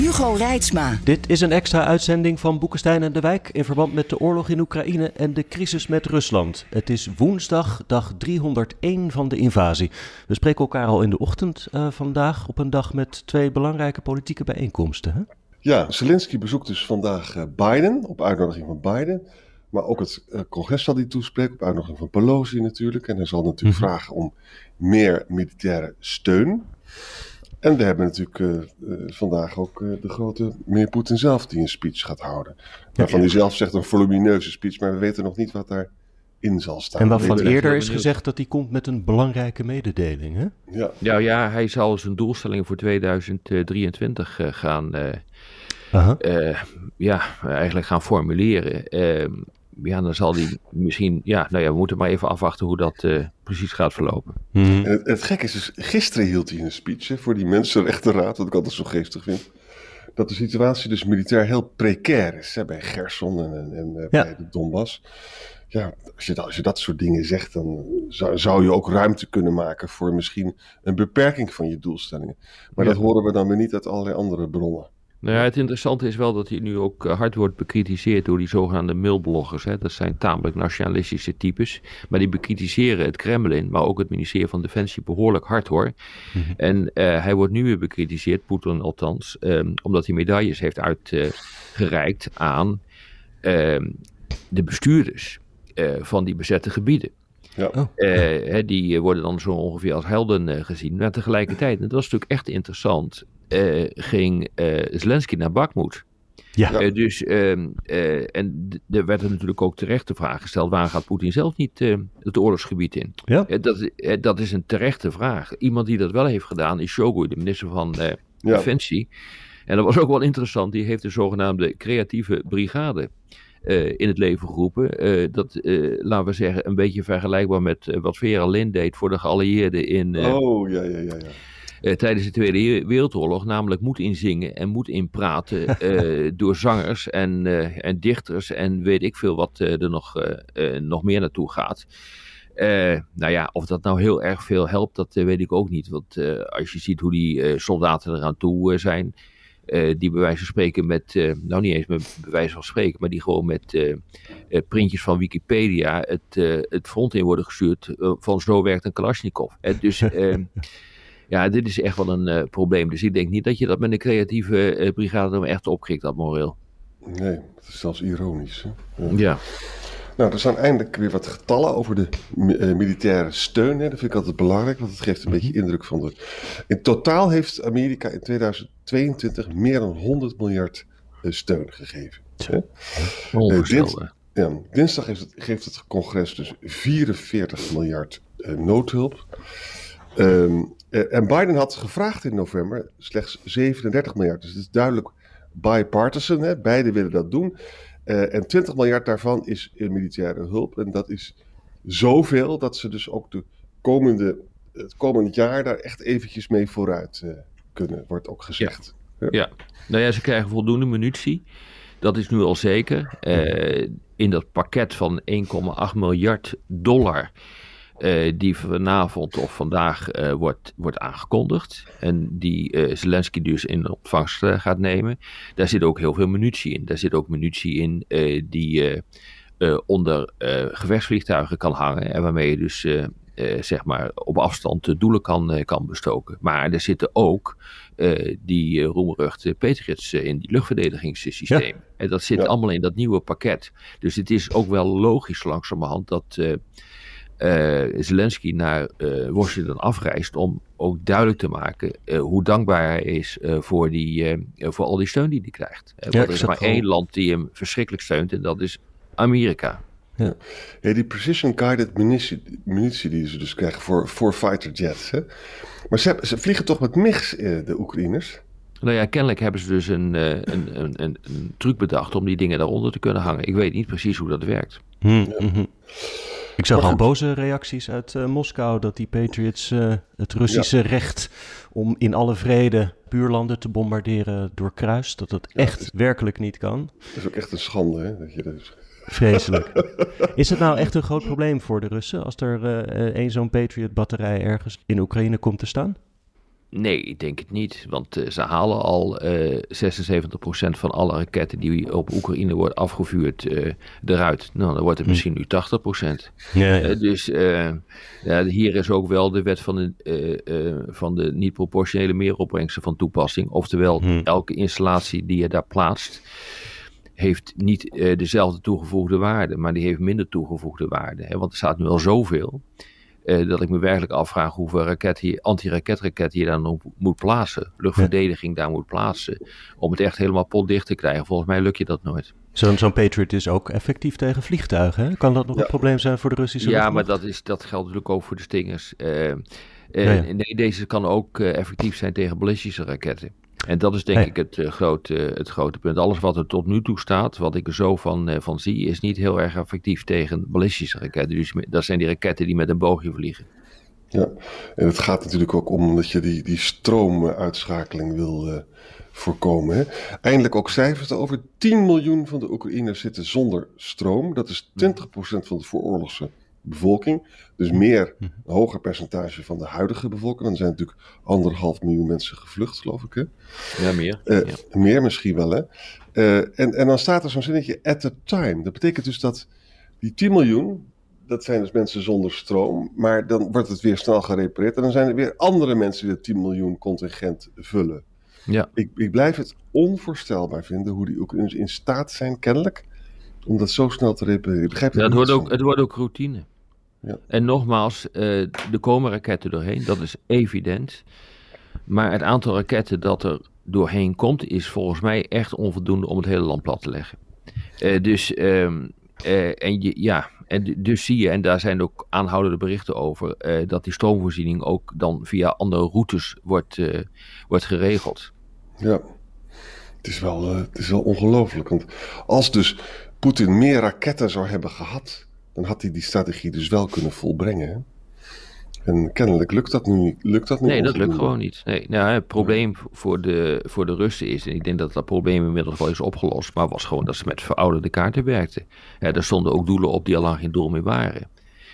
Hugo Reitsma. Dit is een extra uitzending van Boekenstein en de Wijk in verband met de oorlog in Oekraïne en de crisis met Rusland. Het is woensdag, dag 301 van de invasie. We spreken elkaar al in de ochtend uh, vandaag op een dag met twee belangrijke politieke bijeenkomsten. Hè? Ja, Zelensky bezoekt dus vandaag uh, Biden op uitnodiging van Biden. Maar ook het uh, congres zal hij toespreken op uitnodiging van Pelosi natuurlijk. En hij zal natuurlijk mm -hmm. vragen om meer militaire steun. En we hebben natuurlijk uh, uh, vandaag ook uh, de grote meneer Poetin zelf die een speech gaat houden. Waarvan hij zelf zegt een volumineuze speech, maar we weten nog niet wat daarin zal staan. En waarvan eerder is gezegd dat hij komt met een belangrijke mededeling, hè? Ja, ja, ja hij zal zijn doelstelling voor 2023 gaan, ja, eigenlijk gaan formuleren. Ja, dan zal hij misschien, ja, nou ja, we moeten maar even afwachten hoe dat uh, precies gaat verlopen. Mm. En het, het gekke is dus, gisteren hield hij een speech hè, voor die Mensenrechtenraad, wat ik altijd zo geestig vind. Dat de situatie dus militair heel precair is, hè, bij Gerson en, en, en ja. bij de Donbass. Ja, als je, dat, als je dat soort dingen zegt, dan zou, zou, je ook ruimte kunnen maken voor misschien een beperking van je doelstellingen. Maar ja. dat horen we dan weer niet uit allerlei andere bronnen. Nou ja, het interessante is wel dat hij nu ook hard wordt bekritiseerd door die zogenaamde mailbloggers. Hè. Dat zijn tamelijk nationalistische types. Maar die bekritiseren het Kremlin, maar ook het ministerie van Defensie behoorlijk hard hoor. Mm-hmm. En uh, hij wordt nu weer bekritiseerd, Poetin althans, um, omdat hij medailles heeft uitgereikt uh, aan uh, de bestuurders uh, van die bezette gebieden. Ja. Oh. Hè, die worden dan zo ongeveer als helden gezien. Maar tegelijkertijd, en dat is natuurlijk echt interessant, uh, ging uh, Zelensky naar Bakhmut. Ja. Uh, dus, en er werd er natuurlijk ook terecht de vraag gesteld: waar gaat Poetin zelf niet het oorlogsgebied in? Ja. dat, dat is een terechte vraag. Iemand die dat wel heeft gedaan is Shogun, de minister van ja. Defensie. En dat was ook wel interessant, die heeft de zogenaamde creatieve brigade. in het leven geroepen. dat, laten we zeggen, een beetje vergelijkbaar met wat Vera Lynn deed voor de geallieerden in. oh, ja, ja, ja. ja uh, tijdens de Tweede Wereldoorlog, namelijk moet inzingen en moet inpraten uh, door zangers en, uh, en dichters en weet ik veel wat er nog, nog meer naartoe gaat. nou ja, of dat nou heel erg veel helpt, dat weet ik ook niet. Want als je ziet hoe die soldaten eraan toe zijn, die bij wijze van spreken met, nou niet eens met bewijs van spreken, maar die gewoon met printjes van Wikipedia het, het front in worden gestuurd van zo werkt een Kalashnikov. dus ja, dit is echt wel een uh, probleem. Dus ik denk niet dat je dat met een creatieve uh, brigade dan echt opkrikt, dat moreel. Nee, dat is zelfs ironisch. Hè? Ja. ja. Nou, er zijn eindelijk weer wat getallen over de uh, militaire steun. Hè. Dat vind ik altijd belangrijk, want het geeft een beetje indruk van de... In totaal heeft Amerika in 2022 meer dan 100 miljard steun gegeven. Onvoorstelbaar. Ja, dinsdag het, geeft het congres dus 44 miljard noodhulp. Um, uh, en Biden had gevraagd in november slechts 37 miljard. Dus het is duidelijk bipartisan. Hè? Beide willen dat doen. Uh, en 20 miljard daarvan is in militaire hulp. En dat is zoveel dat ze dus ook de komende, het komend jaar daar echt eventjes mee vooruit uh, kunnen, wordt ook gezegd. Ja. ja. nou ja, ze krijgen voldoende munitie. Dat is nu al zeker. in dat pakket van 1,8 miljard dollar uh, die vanavond of vandaag uh, wordt, wordt aangekondigd. En die uh, Zelensky dus in ontvangst gaat nemen. Daar zit ook heel veel munitie in. Daar zit ook munitie in die onder gevechtsvliegtuigen kan hangen. En waarmee je dus zeg maar op afstand doelen kan, kan bestoken. Maar er zitten ook die roemruchte Patriots in die luchtverdedigingssystemen. Ja. En dat zit ja. allemaal in dat nieuwe pakket. Dus het is ook wel logisch langzamerhand dat Zelensky naar uh, Washington afreist om ook duidelijk te maken uh, hoe dankbaar hij is voor, die, voor al die steun die hij krijgt. Ja, er is maar één land die hem verschrikkelijk steunt en dat is Amerika. Ja. ja die precision guided munitie, munitie die ze dus krijgen voor, voor fighter jets. Hè? Maar ze, ze vliegen toch met MIGs, de Oekraïners? Nou ja, kennelijk hebben ze dus een, een, een, een, een, truc bedacht om die dingen daaronder te kunnen hangen. Ik weet niet precies hoe dat werkt. Hmm, mhm. Ik zag al boze reacties uit uh, Moskou dat die Patriots uh, het Russische ja. recht om in alle vrede buurlanden te bombarderen doorkruist. Dat dat ja, echt is, werkelijk niet kan. Dat is ook echt een schande, hè? Dat je dus... Vreselijk. Is het nou echt een groot probleem voor de Russen als er uh, een zo'n Patriot-batterij ergens in Oekraïne komt te staan? Nee, ik denk het niet. Want uh, ze halen al uh, 76% van alle raketten die op Oekraïne worden afgevuurd uh, eruit. Nou, dan wordt het misschien nu 80%. Ja, ja. dus ja, hier is ook wel de wet van de, van de niet proportionele meeropbrengsten van toepassing. Oftewel, hm. elke installatie die je daar plaatst heeft niet dezelfde toegevoegde waarde, maar die heeft minder toegevoegde waarde. Hè? Want er staat nu al zoveel. Uh, dat ik me werkelijk afvraag hoeveel raket hier, anti-raketraketten je dan op moet plaatsen. Luchtverdediging daar moet plaatsen. Om het echt helemaal potdicht te krijgen. Volgens mij lukt je dat nooit. Zo'n zo'n Patriot is ook effectief tegen vliegtuigen. Hè? Kan dat nog ja. een probleem zijn voor de Russische Ja, maar dat, is, dat geldt natuurlijk ook voor de Stingers. Uh, uh, ja, nee, deze kan ook effectief zijn tegen ballistische raketten. En dat is denk ik het, uh, grote, het grote punt. Alles wat er tot nu toe staat, wat ik er zo van, uh, van zie, is niet heel erg effectief tegen ballistische raketten. Dus dat zijn die raketten die met een boogje vliegen. Ja, en het gaat natuurlijk ook om dat je die, die stroomuitschakeling wil uh, voorkomen. Hè? Eindelijk ook cijfers over 10 miljoen van de Oekraïners zitten zonder stroom. Dat is 20% van de vooroorlogse bevolking. Dus meer, een hoger percentage van de huidige bevolking. Dan zijn natuurlijk anderhalf miljoen mensen gevlucht, geloof ik. Hè? Ja, meer. Uh, ja. Meer misschien wel, hè. Uh, en, en dan staat er zo'n zinnetje at a time. Dat betekent dus dat die 10 miljoen, dat zijn dus mensen zonder stroom. Maar dan wordt het weer snel gerepareerd. En dan zijn er weer andere mensen die dat 10 miljoen contingent vullen. Ja. Ik, ik blijf het onvoorstelbaar vinden hoe die Oekraïners in staat zijn, kennelijk, om dat zo snel te repareren. Begrijp ja, het, wordt ook, het wordt ook routine. Ja. En nogmaals, uh, er komen raketten doorheen, dat is evident. Maar het aantal raketten dat er doorheen komt, is volgens mij echt onvoldoende om het hele land plat te leggen. Uh, dus, um, uh, en je, ja, en dus zie je, en daar zijn ook aanhoudende berichten over, dat die stroomvoorziening ook dan via andere routes wordt, wordt geregeld. Ja, het is wel, het is wel ongelooflijk. Want als dus Poetin meer raketten zou hebben gehad, dan had hij die strategie dus wel kunnen volbrengen. Hè? En kennelijk lukt dat nu, lukt dat nu Nee, dat lukt gewoon niet. Nee, nou, het probleem voor de, voor de Russen is, en ik denk dat dat probleem inmiddels wel is opgelost, maar was gewoon dat ze met verouderde kaarten werkten. Ja, er stonden ook doelen op die al lang geen doel meer waren.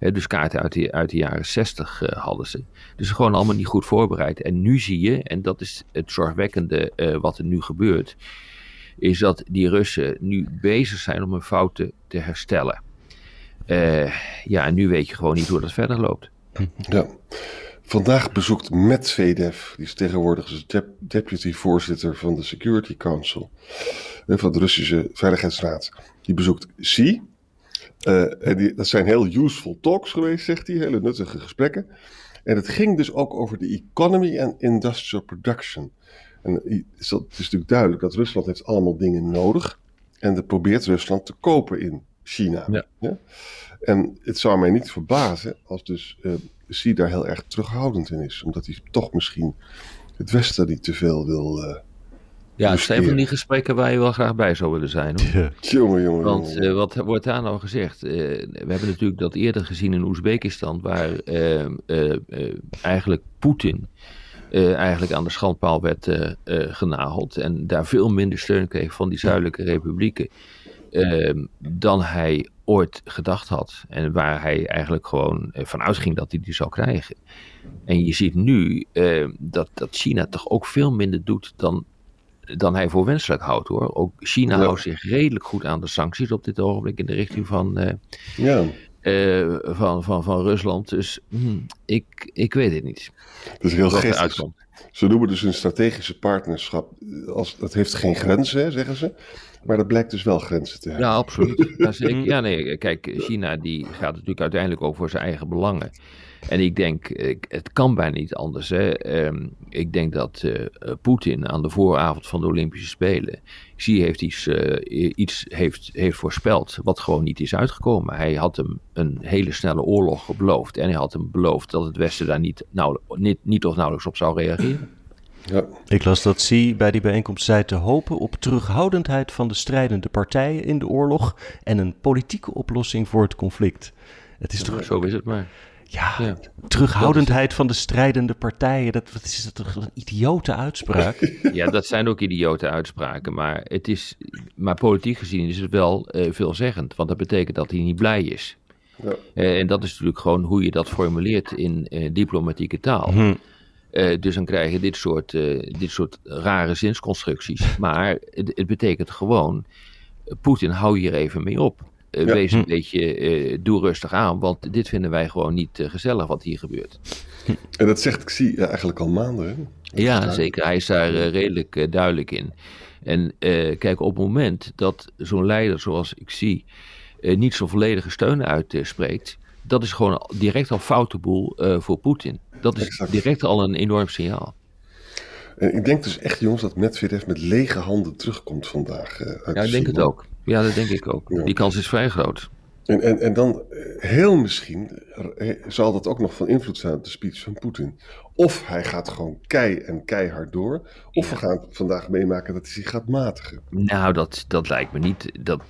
Ja, dus kaarten uit de, uit de jaren 60 uh, hadden ze. Dus gewoon allemaal niet goed voorbereid. En nu zie je, en dat is het zorgwekkende uh, wat er nu gebeurt, is dat die Russen nu bezig zijn om hun fouten te herstellen. Uh, ja, en nu weet je gewoon niet hoe dat verder loopt. Ja. Vandaag bezoekt Medvedev, die is tegenwoordig de deputy voorzitter van de Security Council, van de Russische Veiligheidsraad. Die bezoekt Xi. Uh, en die, dat zijn heel useful talks geweest, zegt hij, hele nuttige gesprekken. En het ging dus ook over de economy en industrial production. En het is, het is natuurlijk duidelijk dat Rusland heeft allemaal dingen nodig. En dat probeert Rusland te kopen in China. Ja. Ja? En het zou mij niet verbazen als dus uh, Xi daar heel erg terughoudend in is. Omdat hij toch misschien het Westen niet te veel wil... Uh, ja, het zijn van die gesprekken waar je wel graag bij zou willen zijn. Hoor. Ja. Jongen, jongen, Want uh, wat wordt daar nou gezegd? Uh, we hebben natuurlijk dat eerder gezien in Oezbekistan, waar uh, eigenlijk Poetin eigenlijk aan de schandpaal werd genageld en daar veel minder steun kreeg van die zuidelijke republieken dan hij ooit gedacht had. En waar hij eigenlijk gewoon van uitging dat hij die zou krijgen. En je ziet nu dat, dat China toch ook veel minder doet dan dan hij voor wenselijk houdt hoor. Ook China ja. houdt zich redelijk goed aan de sancties op dit ogenblik in de richting van, uh, ja. Uh, van, van, van Rusland. Dus hm, ik, ik weet het niet. Dat is heel gek. Ze noemen dus een strategische partnerschap. Als, dat heeft geen grenzen, zeggen ze. Maar dat blijkt dus wel grenzen te hebben. Ja, absoluut. ja, nee, kijk, China die gaat natuurlijk uiteindelijk ook voor zijn eigen belangen. En ik denk, het kan bijna niet anders. Hè. Um, ik denk dat uh, Poetin aan de vooravond van de Olympische Spelen. Xi heeft iets, uh, iets heeft, heeft voorspeld. wat gewoon niet is uitgekomen. Hij had hem een hele snelle oorlog beloofd. En hij had hem beloofd dat het Westen daar niet, nou, niet, niet of nauwelijks op zou reageren. Ja. Ik las dat Xi bij die bijeenkomst zei te hopen op terughoudendheid van de strijdende partijen in de oorlog en een politieke oplossing voor het conflict. Het is toch, Zo is het maar. ja, Ja. terughoudendheid van de strijdende partijen, dat, wat is dat toch een idiote uitspraak? Ja, dat zijn ook idiote uitspraken. Maar, het is, maar politiek gezien is het wel eh, veelzeggend. Want dat betekent dat hij niet blij is. Ja. Eh, en dat is natuurlijk gewoon hoe je dat formuleert in eh, diplomatieke taal. Hm. Eh, dus dan krijg je dit soort, eh, dit soort rare zinsconstructies. Maar het, het betekent gewoon, Poetin, hou hier even mee op. Eh, Ja. Wees een Hm. beetje, doe rustig aan, want dit vinden wij gewoon niet gezellig wat hier gebeurt. En dat zegt Xi ja, eigenlijk al maanden. Hè? Ja, zeker. Hij is daar redelijk duidelijk in. En kijk, op het moment dat zo'n leider zoals ik zie eh, niet zo'n volledige steun uitspreekt, dat is gewoon direct al foute boel eh, voor Poetin. Dat is Exact. direct al een enorm signaal. En ik denk dus echt, jongens, dat Medvedev met lege handen terugkomt vandaag. eh, uit Ja, ik denk het ook. Ja, dat denk ik ook. Ja. Die kans is vrij groot. En, en, en dan eh, heel misschien eh, zal dat ook nog van invloed zijn op de speech van Poetin. Of hij gaat gewoon kei en keihard door. Of we gaan vandaag meemaken dat hij zich gaat matigen. Nou, dat, dat lijkt me niet. Dat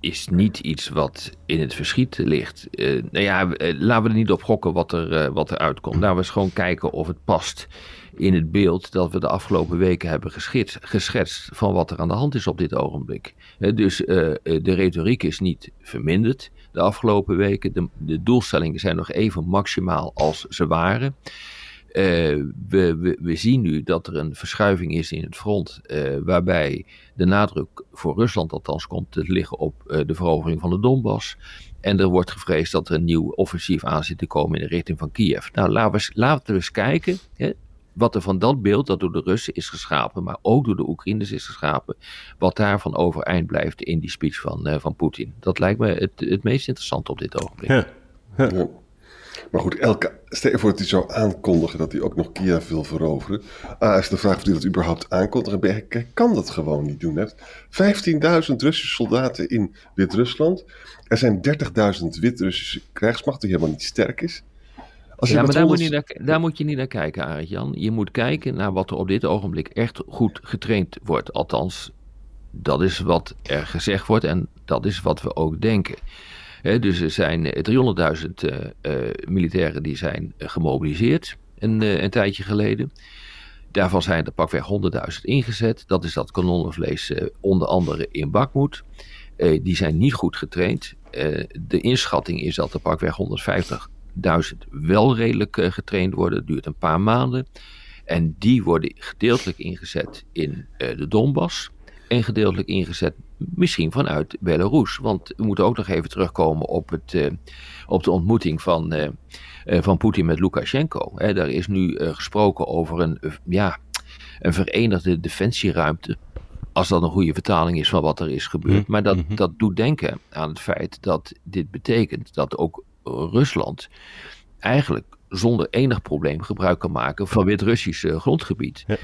is niet iets wat in het verschiet ligt. Eh, nou ja, eh, laten we er niet op gokken wat er, eh, wat er uitkomt. Laten we eens gewoon kijken of het past in het beeld dat we de afgelopen weken hebben geschetst, geschetst van wat er aan de hand is op dit ogenblik. Dus de retoriek is niet verminderd de afgelopen weken. De, de doelstellingen zijn nog even maximaal als ze waren. Eh, we, we, we zien nu dat er een verschuiving is in het front, eh, waarbij de nadruk voor Rusland althans komt te liggen op eh, de verovering van de Donbass. En er wordt gevreesd dat er een nieuw offensief aan zit te komen in de richting van Kiev. Nou, laten we, eens- laten we eens kijken hè, wat er van dat beeld dat door de Russen is geschapen, maar ook door de Oekraïners is geschapen, wat daarvan overeind blijft in die speech van, eh, van Poetin. Dat lijkt me het, het meest interessante op dit ogenblik. Ja. Ja. Maar goed, elke, stel je voor dat hij zou aankondigen dat hij ook nog Kiev wil veroveren. A is de vraag of hij dat überhaupt aankondigt. En B, hij kan dat gewoon niet doen. Hè. 15.000 Russische soldaten in Wit-Rusland. Er zijn 30.000 Wit-Russische krijgsmacht die helemaal niet sterk is. Als Ja, maar daar moet, 100 je naar, daar moet je niet naar kijken, Arend Jan. Je moet kijken naar wat er op dit ogenblik echt goed getraind wordt. Althans, dat is wat er gezegd wordt en dat is wat we ook denken. Dus er zijn eh, 300.000 eh, eh, militairen die zijn eh, gemobiliseerd een, eh, een tijdje geleden. Daarvan zijn er pakweg 100.000 ingezet. Dat is dat kanonnenvlees eh, onder andere in Bakmoed. Eh, die zijn niet goed getraind. Eh, de inschatting is dat er pakweg 150.000 wel redelijk eh, getraind worden. Het duurt een paar maanden. En die worden gedeeltelijk ingezet in eh, de Donbass. En gedeeltelijk ingezet misschien vanuit Belarus. Want we moeten ook nog even terugkomen op, het, eh, op de ontmoeting van, eh, eh, van Poetin met Lukashenko. Hè, daar is nu gesproken over een, ja, een verenigde defensieruimte. Als dat een goede vertaling is van wat er is gebeurd. Mhm. Maar dat, Mhm. dat doet denken aan het feit dat dit betekent dat ook Rusland eigenlijk zonder enig probleem gebruik kan maken van Wit-Russisch grondgebied. Ja.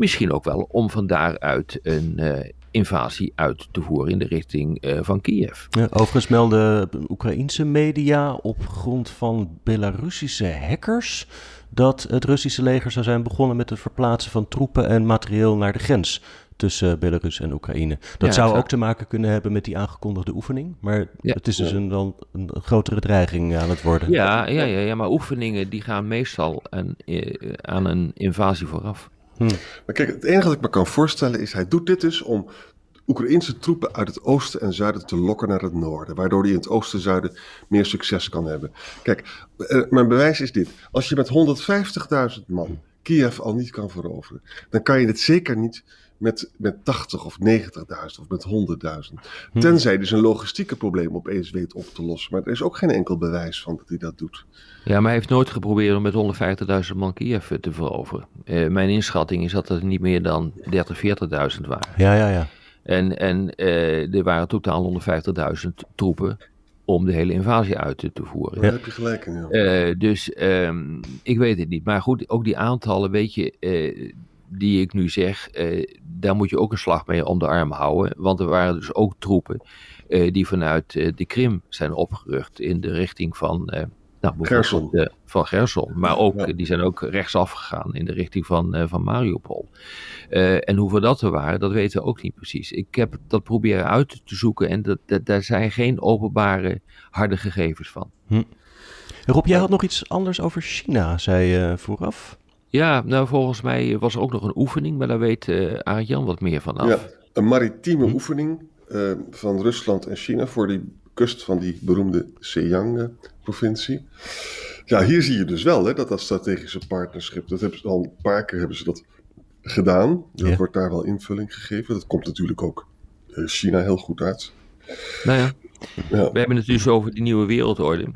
Misschien ook wel om van daaruit een eh, invasie uit te voeren in de richting eh, van Kiev. Ja, overigens melden Oekraïense media op grond van Belarussische hackers dat het Russische leger zou zijn begonnen met het verplaatsen van troepen en materieel naar de grens tussen Belarus en Oekraïne. Dat Ja, zou exact. ook te maken kunnen hebben met die aangekondigde oefening, maar Ja. het is dus een, wel een grotere dreiging aan het worden. Ja, ja, ja, ja, maar oefeningen die gaan meestal een, eh, aan een invasie vooraf. Maar kijk, het enige dat ik me kan voorstellen is, hij doet dit dus om Oekraïnse troepen uit het oosten en zuiden te lokken naar het noorden. Waardoor hij in het oosten en zuiden meer succes kan hebben. Kijk, eh, mijn bewijs is dit. Als je met 150.000 man Kiev al niet kan veroveren, dan kan je het zeker niet met, met 80 of 90.000 of met 100.000. Tenzij je dus een logistieke probleem opeens weet op te lossen. Maar er is ook geen enkel bewijs van dat hij dat doet. Ja, maar hij heeft nooit geprobeerd om met 150.000 man Kiev te veroveren. Eh, mijn inschatting is dat het niet meer dan 30, 40.000 waren. Ja, ja, ja. En, en eh, er waren totaal 150.000 troepen om de hele invasie uit te, te voeren. Daar heb je gelijk in. Ja. Eh, dus ehm, ik weet het niet. Maar goed, ook die aantallen, weet je, eh, die ik nu zeg, eh, daar moet je ook een slag mee om de arm houden. Want er waren dus ook troepen eh, die vanuit eh, de Krim zijn opgerucht in de richting van, eh, Nou, Gerson. De, van Gerson. Maar ook, die zijn ook rechtsaf gegaan in de richting van, uh, van Mariupol. Uh, en hoeveel dat er waren, dat weten we ook niet precies. Ik heb dat proberen uit te zoeken en dat, dat, daar zijn geen openbare harde gegevens van. Hm. Rob, jij had nog iets anders over China, zei je vooraf. Ja, nou volgens mij was er ook nog een oefening, maar daar weet uh, Arjan wat meer van af. Ja, een maritieme hm? oefening uh, van Rusland en China voor die kust van die beroemde Zhejiang-provincie. Ja, hier zie je dus wel hè, dat dat strategische partnerschip, dat hebben ze al een paar keer hebben ze dat gedaan. Er ja. wordt daar wel invulling gegeven. Dat komt natuurlijk ook uh, China heel goed uit. Nou ja, ja. we hebben het dus over die nieuwe wereldorde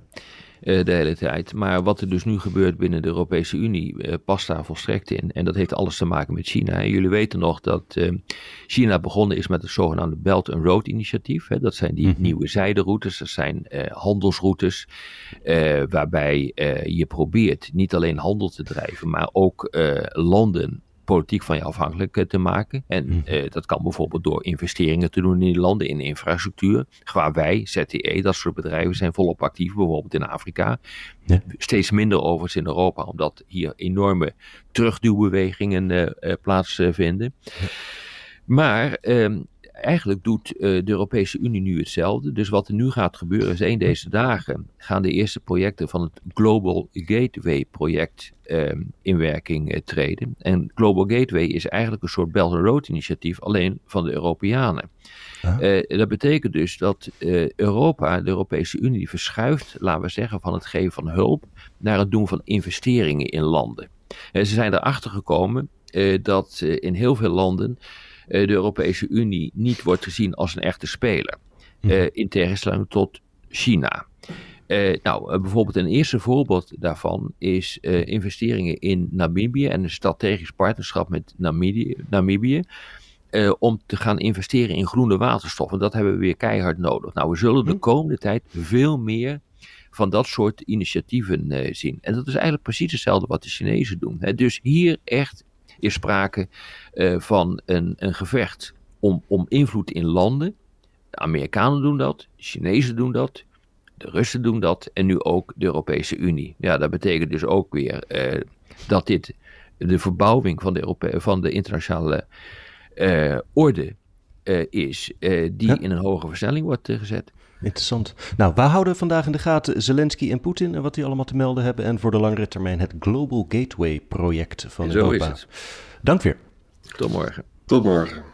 de hele tijd. Maar wat er dus nu gebeurt binnen de Europese Unie uh, past daar volstrekt in. En dat heeft alles te maken met China. En jullie weten nog dat uh, China begonnen is met het zogenaamde Belt and Road initiatief. Hè. Dat zijn die mm-hmm. nieuwe zijderoutes, dat zijn handelsroutes. waarbij je probeert niet alleen handel te drijven, maar ook landen politiek van je afhankelijk te maken. En mm. uh, dat kan bijvoorbeeld door investeringen te doen in die landen, in infrastructuur. Waar wij, ZTE, dat soort bedrijven zijn volop actief, bijvoorbeeld in Afrika. Ja. Steeds minder overigens in Europa, omdat hier enorme terugduwbewegingen uh, uh, plaatsvinden. Ja. Maar um, eigenlijk doet uh, de Europese Unie nu hetzelfde. Dus wat er nu gaat gebeuren is, één deze dagen gaan de eerste projecten van het Global Gateway project uh, in werking uh, treden. En Global Gateway is eigenlijk een soort Belt and Road initiatief, alleen van de Europeanen. Ah. dat betekent dus dat Europa, de Europese Unie, verschuift, laten we zeggen, van het geven van hulp naar het doen van investeringen in landen. ze zijn erachter gekomen dat in heel veel landen de Europese Unie niet wordt gezien als een echte speler. Uh, in tegenstelling tot China. Uh, nou, bijvoorbeeld een eerste voorbeeld daarvan is uh, investeringen in Namibië en een strategisch partnerschap met Namibië. Namibië om te gaan investeren in groene waterstof. En dat hebben we weer keihard nodig. Nou, we zullen de hm. komende tijd veel meer van dat soort initiatieven zien. En dat is eigenlijk precies hetzelfde wat de Chinezen doen. Hè. Dus hier echt is sprake uh, van een, een gevecht om, om invloed in landen. De Amerikanen doen dat, de Chinezen doen dat, de Russen doen dat en nu ook de Europese Unie. Ja, dat betekent dus ook weer uh, dat dit de verbouwing van de, van de internationale uh, orde is, die ja. in een hoge versnelling wordt gezet. Interessant. Nou, we houden vandaag in de gaten Zelensky en Poetin en wat die allemaal te melden hebben. En voor de langere termijn het Global Gateway project van Zo Europa. Is het. Dank weer. Tot morgen. Tot morgen.